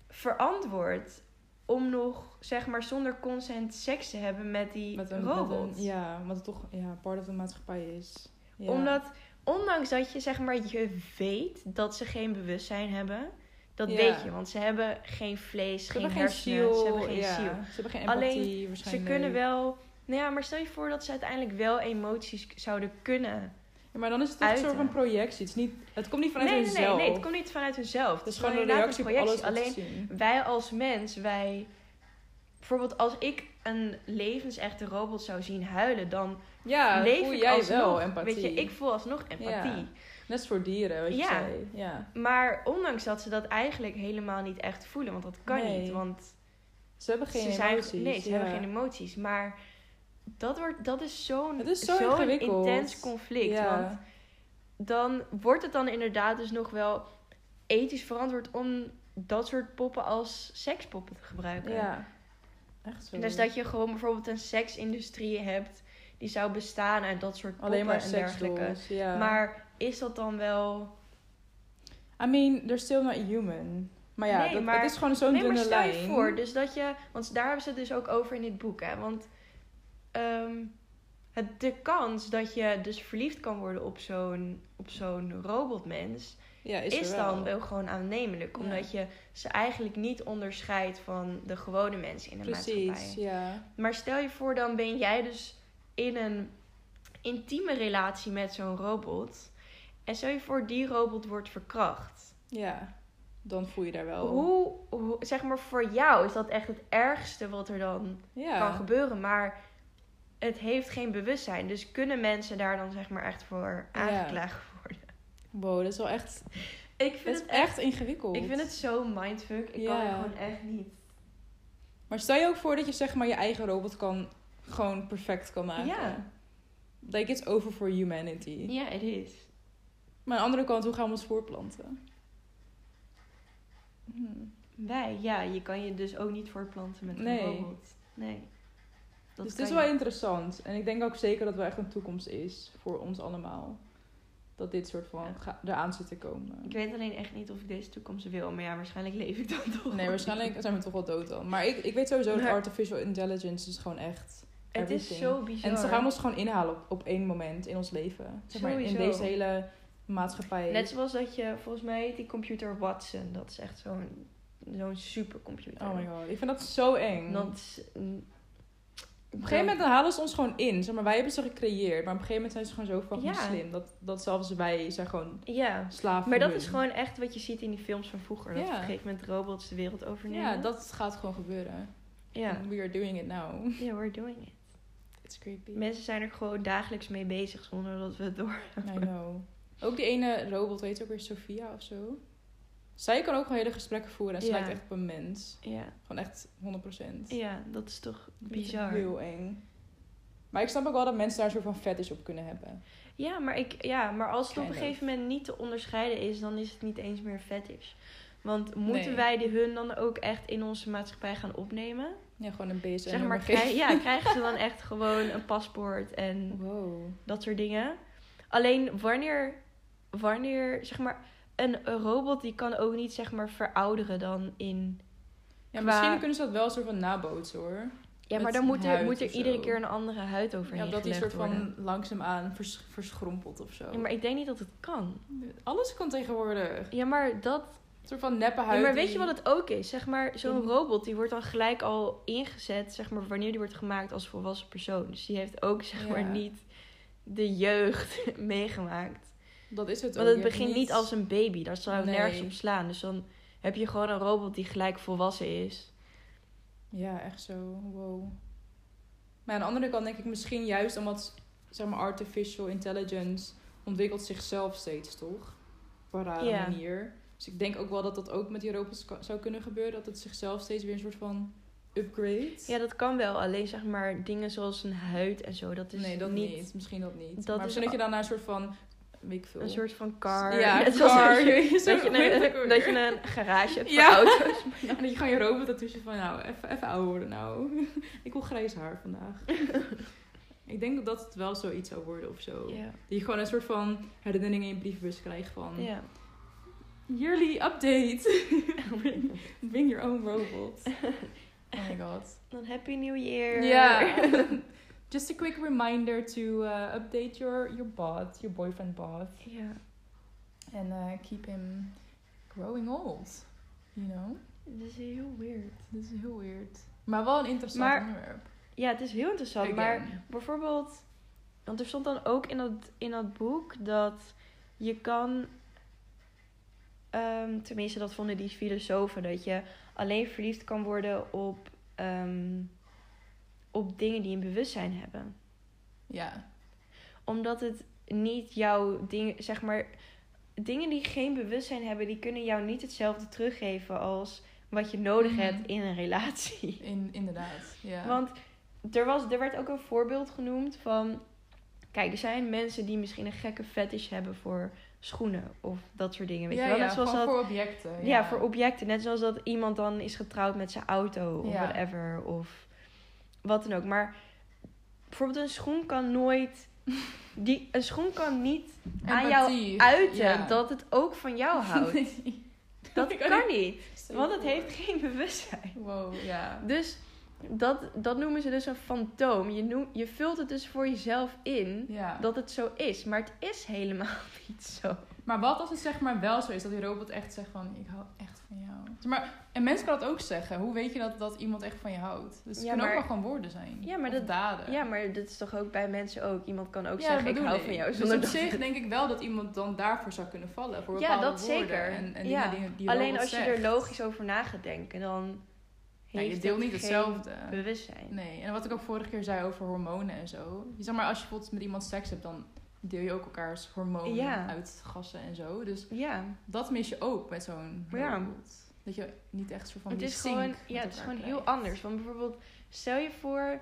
verantwoord om nog, zeg maar, zonder consent seks te hebben met die met een, robot? Met een, ja, omdat het toch ja, part of de maatschappij is. Ja. Omdat, ondanks dat je zeg maar, je weet dat ze geen bewustzijn hebben. Dat Ja. weet je, want ze hebben geen vlees, ze geen hebben geen hersenen, ziel. ze hebben geen ja. ziel. Ze hebben geen Alleen, empathie Ze waarschijnlijk. kunnen wel... Nou ja, maar stel je voor dat ze uiteindelijk wel emoties zouden kunnen. Ja, maar dan is het een soort van projectie. Het, is niet, het komt niet vanuit nee, nee, nee, hunzelf. nee, het komt niet vanuit hunzelf. Het is gewoon een reactie op alles Alleen zien. wij als mens, wij... Bijvoorbeeld als ik een levensechte robot zou zien huilen, dan Ja, leef voel ik jij alsnog. wel empathie. Weet je, ik voel alsnog empathie. Ja. Net als voor dieren, wat je Ja. zei. Ja. Maar ondanks dat ze dat eigenlijk helemaal niet echt voelen, want dat kan Nee. niet, want Ze hebben geen ze zijn, emoties. nee, ze ja. hebben geen emoties. Maar dat, wordt, dat is zo'n zo intens conflict. Ja. Want dan wordt het dan inderdaad dus nog wel ethisch verantwoord om dat soort poppen als sekspoppen te gebruiken. Ja, echt zo. Dus dat je gewoon bijvoorbeeld een seksindustrie hebt die zou bestaan uit dat soort poppen Alleen maar en dergelijke. ja. Maar is dat dan wel I mean, they're still not human. Maar ja, Nee, dat, maar- het is gewoon zo'n nee, maar dunne stel je lijn. voor, dus dat je, want daar hebben ze het dus ook over in dit boek, hè? Want ehm, het, de kans dat je dus verliefd kan worden op zo'n op zo'n robotmens ja, is, is, dan wel gewoon aannemelijk, Ja. omdat je ze eigenlijk niet onderscheidt van de gewone mensen in de Precies, maatschappij. ja. Maar stel je voor, dan ben jij dus in een intieme relatie met zo'n robot. En stel je voor, die robot wordt verkracht. Ja, dan voel je daar wel... Hoe, hoe, zeg maar, voor jou is dat echt het ergste wat er dan ja. kan gebeuren. Maar het heeft geen bewustzijn. Dus kunnen mensen daar dan, zeg maar, echt voor aangeklaagd worden? Wow, dat is wel echt... Ik Het vind is het echt ingewikkeld. Ik vind het zo mindfuck. Ik Ja. kan er gewoon echt niet. Maar stel je ook voor dat je zeg maar je eigen robot kan gewoon perfect kan maken. Ja. Like it's over for humanity. Ja, het is. Maar aan de andere kant, hoe gaan we ons voortplanten? Hmm. Wij, ja, je kan je dus ook niet voortplanten met Nee. een robot. Nee. Dat dus het is je. wel interessant. En ik denk ook zeker dat wel echt een toekomst is voor ons allemaal. Dat dit soort van Ja. eraan zit te komen. Ik weet alleen echt niet of ik deze toekomst wil, maar ja, waarschijnlijk leef ik dan toch. Nee, waarschijnlijk zijn we toch wel dood al. Maar ik, ik weet sowieso dat artificial intelligence is gewoon echt... Het is zo bizar. En ze gaan ons gewoon inhalen op, op één moment in ons leven. Zeg maar, in deze hele maatschappij. Net zoals dat je, volgens mij die computer Watson. Dat is echt zo'n zo'n supercomputer. Oh my god, ik vind dat zo eng. Dat Op een gegeven moment dan halen ze ons gewoon in. Zeg maar, wij hebben ze gecreëerd. Maar op een gegeven moment zijn ze gewoon zo fucking Ja. slim. Dat, dat zelfs wij zijn gewoon Ja, slaven maar dat is gewoon echt wat je ziet in die films van vroeger. Dat Ja. op een gegeven moment robots de wereld overnemen. Ja, dat gaat gewoon gebeuren. ja. And we are doing it now. Ja, we're doing it. It's creepy. Mensen zijn er gewoon dagelijks mee bezig zonder dat we het door. I know. Ook die ene robot, weet je ook weer, Sophia of zo? Zij kan ook gewoon hele gesprekken voeren. En ze Ja. lijkt echt op een mens. Ja. Gewoon echt 100%. ja, dat is toch bizar. Heel eng. Maar ik snap ook wel dat mensen daar een soort van fetish op kunnen hebben. Ja, maar, ik, ja, maar als het op een gegeven moment niet te onderscheiden is, dan is het niet eens meer fetish. Want moeten Nee. wij die hun dan ook echt in onze maatschappij gaan opnemen? Ja, gewoon een BSN zeg maar, ja, krijgen ze dan echt gewoon een paspoort en Wow. dat soort dingen? Alleen wanneer, wanneer zeg maar, een, robot die kan ook niet zeg maar verouderen dan in. Ja, Qua- misschien kunnen ze dat wel een soort van nabootsen hoor. Ja, maar Met dan moet er, moet er iedere keer een andere huid overheen Ja, dat die soort van worden. langzaamaan vers, verschrompelt of zo. Ja, maar ik denk niet dat het kan. Alles kan tegenwoordig. Ja, maar dat Een soort van neppe Ja, huid. maar weet die- je wat het ook is? Zeg maar, zo'n robot die wordt dan gelijk al ingezet, zeg maar, wanneer die wordt gemaakt als volwassen persoon. Dus die heeft ook, zeg Ja. maar, niet de jeugd meegemaakt. Dat is het Want ook. het begint niet als een baby, daar zou Nee. nergens op slaan. Dus dan heb je gewoon een robot die gelijk volwassen is. Ja, echt zo. Wow. Maar aan de andere kant denk ik misschien juist omdat, zeg maar, artificial intelligence ontwikkelt zichzelf steeds, toch? Op een rare manier. Dus ik denk ook wel dat dat ook met die robots zou kunnen gebeuren. Dat het zichzelf steeds weer een soort van upgrade. Ja, dat kan wel. Alleen, zeg maar, dingen zoals een huid en zo, dat is nee, dat niet, niet. Misschien dat niet. dat maar is misschien dat je dan naar een soort van, weet ik veel. een soort van car. Ja, Net car. Dat je, dat, een, dat je weer? een garage hebt voor Ja. auto's. En dat je gewoon je robot ertussen van, nou, even, even ouder worden nou. ik wil grijs haar vandaag. ik denk dat het wel zoiets zou worden of zo. Dat je gewoon een soort van herinnering in je briefbus krijgt van... Yearly update. bring, bring your own robot. Oh my god. Dan Happy New Year. Ja. Just a quick reminder to uh, update your, your bot, your boyfriend bot. ja. And uh, keep him growing old. You know? Dat is heel weird. Dit is heel weird. Maar wel een interessant Maar- onderwerp. Ja, het is heel interessant. Again. Maar bijvoorbeeld, want er stond dan ook in dat, in dat boek dat je kan, ehm, tenminste dat vonden die filosofen, dat je alleen verliefd kan worden op, ehm, op dingen die een bewustzijn hebben. Ja. Omdat het niet jouw ding, zeg maar, dingen die geen bewustzijn hebben, die kunnen jou niet hetzelfde teruggeven als wat je nodig Mhm. hebt in een relatie. In, inderdaad. Ja. Want er, was, er werd ook een voorbeeld genoemd van... Kijk, er zijn mensen die misschien een gekke fetish hebben voor schoenen of dat soort dingen. Weet ja, je wel? ja, Net zoals gewoon dat, voor objecten. ja. voor objecten. Net zoals dat iemand dan is getrouwd met zijn auto of Ja. whatever. Of wat dan ook. Maar bijvoorbeeld een schoen kan nooit... Die, een schoen kan niet aan jou uiten Ja. dat het ook van jou houdt. Nee. Dat kan niet. Want het heeft geen bewustzijn. Wow, ja. Dus dat, dat noemen ze dus een fantoom. Je, noem, je vult het dus voor jezelf in ja. dat het zo is. Maar het is helemaal niet zo. Maar wat als het zeg maar wel zo is dat die robot echt zegt van ik hou echt van jou. Maar, en mensen kan dat ook zeggen. Hoe weet je dat, dat iemand echt van je houdt? Dus het Ja, kunnen ook maar- wel gewoon woorden zijn. Ja, maar dat- daden. Ja, maar dat is toch ook bij mensen ook. Iemand kan ook Ja, zeggen, ik hou van jou. Dus op dat zich het- denk ik wel dat iemand dan daarvoor zou kunnen vallen. Voor Ja, dat woorden zeker. En, en Ja. dingen die, die Alleen als je zegt. er logisch over na gaat denken, dan Ja, heeft je deelt het niet hetzelfde. bewustzijn. Nee, en wat ik ook vorige keer zei over hormonen en zo. Je zeg maar, als je bijvoorbeeld met iemand seks hebt, dan deel je ook elkaars hormonen Ja. uit gassen en zo. Dus Ja, dat mis je ook met zo'n Ja. robot. Dat je niet echt soort van het is gewoon, ja, het is gewoon heel anders. Want bijvoorbeeld, stel je voor,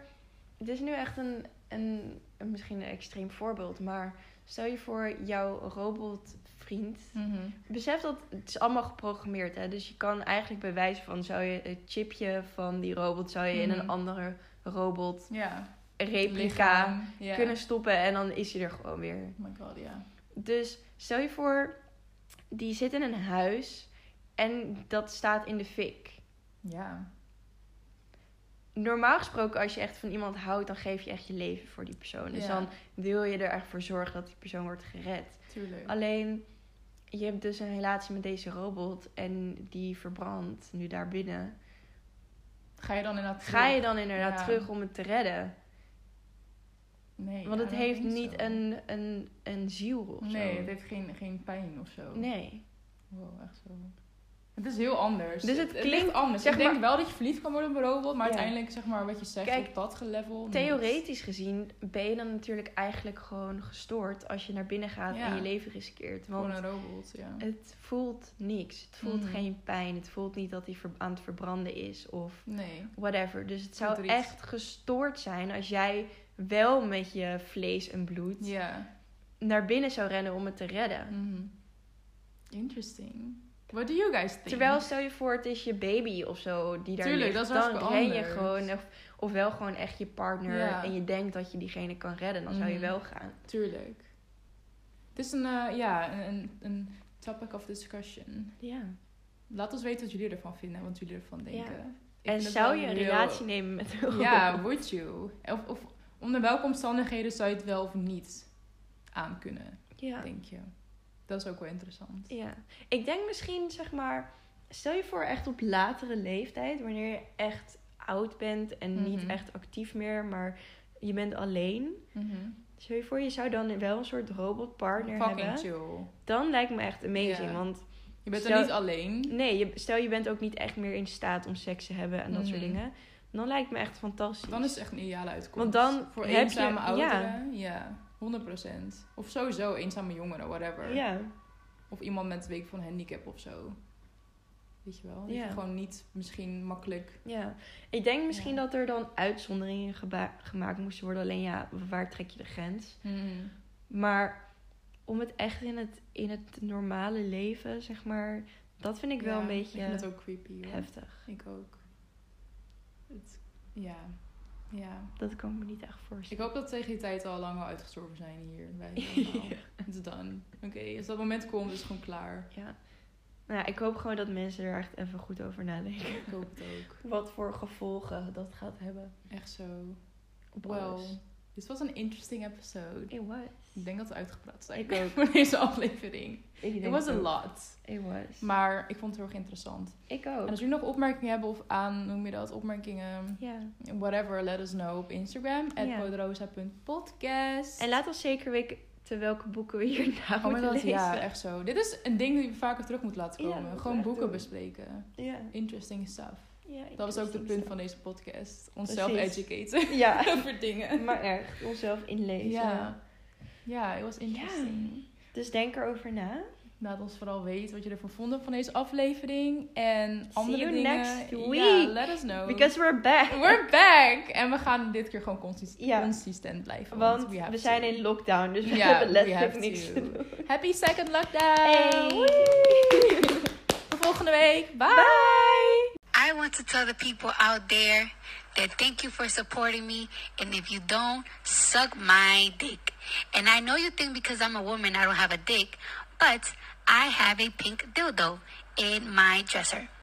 dit is nu echt een, een, een misschien een extreem voorbeeld, maar stel je voor jouw robotvriend. Mhm. Besef dat het is allemaal geprogrammeerd, hè? Dus je kan eigenlijk bij wijze van zou je het chipje van die robot zou je in Mhm. een andere robot Ja. Replica Lichaam, kunnen stoppen en dan is hij er gewoon weer. Oh my god, ja. Dus stel je voor, die zit in een huis en dat staat in de fik. Ja. Normaal gesproken, als je echt van iemand houdt, dan geef je echt je leven voor die persoon. Dus Ja. dan wil je er echt voor zorgen dat die persoon wordt gered. Tuurlijk. Alleen, je hebt dus een relatie met deze robot en die verbrandt nu daar binnen. Ga je dan inderdaad Ga je dan inderdaad Ja. terug om het te redden? Nee. Want ja, het heeft niet zo. een, een, een ziel of Nee, zo. het heeft geen, geen pijn of zo. Nee. Wow, echt zo. Het is heel anders. Dus het ligt klinkt- anders. zeg ik denk wel dat je verliefd kan worden op een robot, maar Ja. uiteindelijk, zeg maar, wat je zegt Kijk, op dat level. niet. Theoretisch gezien ben je dan natuurlijk eigenlijk gewoon gestoord als je naar binnen gaat Ja. en je leven riskeert. Gewoon een robot, ja. het voelt niks. Het voelt Mhm. geen pijn. Het voelt niet dat hij aan het verbranden is of Nee. whatever. Dus het zou Verdriet. echt gestoord zijn als jij wel met je vlees en bloed Ja. naar binnen zou rennen om het te redden. Mhm. Interesting. What do you guys think? Terwijl stel je voor, het is je baby of zo die daar Tuurlijk, ligt. dat is dan ren je gewoon, of, ofwel gewoon echt je partner Ja. en je denkt dat je diegene kan redden, dan zou je Mhm. wel gaan. Tuurlijk. Het is een, eh, ja, een, een, een topic of discussion. Ja. Laat ons weten wat jullie ervan vinden en wat jullie ervan denken. En zou je een relatie nemen met een robot? Ja, would you? Of, of onder welke omstandigheden zou je het wel of niet aan kunnen, ja. denk je? Dat is ook wel interessant. Ja, ik denk misschien zeg maar, stel je voor echt op latere leeftijd, wanneer je echt oud bent en niet Mhm. echt actief meer, maar je bent alleen. Mhm. Stel je voor, je zou dan wel een soort robotpartner Fucking hebben. chill. Dan lijkt me echt amazing, want Je bent Stel- er niet alleen. nee, je, stel je bent ook niet echt meer in staat om seks te hebben en dat soort Mhm. dingen. Dan lijkt me echt fantastisch. Dan is het echt een ideale uitkomst. Want dan Voor heb eenzame ja. ouderen, ja. 100%. Of sowieso eenzame jongeren, whatever. Ja, Of iemand met een week van handicap of zo. Weet je wel? Dat Ja. je gewoon niet misschien makkelijk... ja. Ik denk misschien Ja. dat er dan uitzonderingen gemaakt moesten worden. Alleen ja, waar trek je de grens? Maar om het echt in het, in het normale leven, zeg maar, dat vind ik wel Ja, een beetje Ik vind het ook creepy. hoor. heftig. Ik ook. Het, ja. Ja. Dat kan ik me niet echt Ik voorstellen. hoop dat tegen die tijd al lang al uitgestorven zijn hier. Wij allemaal. It's done. Oké, als dat moment komt, is het gewoon klaar. Ja. Nou ja, ik hoop gewoon dat mensen er echt even goed over nadenken. Ik hoop het ook. Wat voor gevolgen dat gaat hebben Echt zo. op Wel. alles. Dit was een interesting episode. It was. Ik denk dat we uitgepraat zijn. Ik ook. Voor deze aflevering. Denk was a ook. lot. It was. Maar ik vond het heel erg interessant. ik En ook. als jullie nog opmerkingen hebben of aan, noem je dat, opmerkingen, whatever, let us know op Instagram. Podrosa.podcast. En laat ons zeker weten welke boeken we hierna Oh my moeten god, lezen. ja, echt zo. Dit is een ding die we vaker terug moeten laten komen. Gewoon boeken doen. bespreken. Ja. Interesting stuff. ja Dat was ook het punt stuff. van deze podcast. Onszelf Precies. educaten Ja, over dingen. maar echt. Onszelf inlezen. Ja. Ja, het was interesting. Dus denk erover na. Laat ons vooral weten wat je ervan vond van deze aflevering. En andere you dingen. next Ja, week. let us know. Because we're back. We're back! En we gaan dit keer gewoon consist Ja. consistent blijven. Want we, to. zijn in lockdown, dus we Ja, hebben letterlijk have niks to. te doen. Happy second lockdown! Hey. Tot volgende week. Bye. Bye! I want to tell the people out there that thank you for supporting me. And if you don't, suck my dick. And I know you think because I'm a woman, I don't have a dick, but I have a pink dildo in my dresser.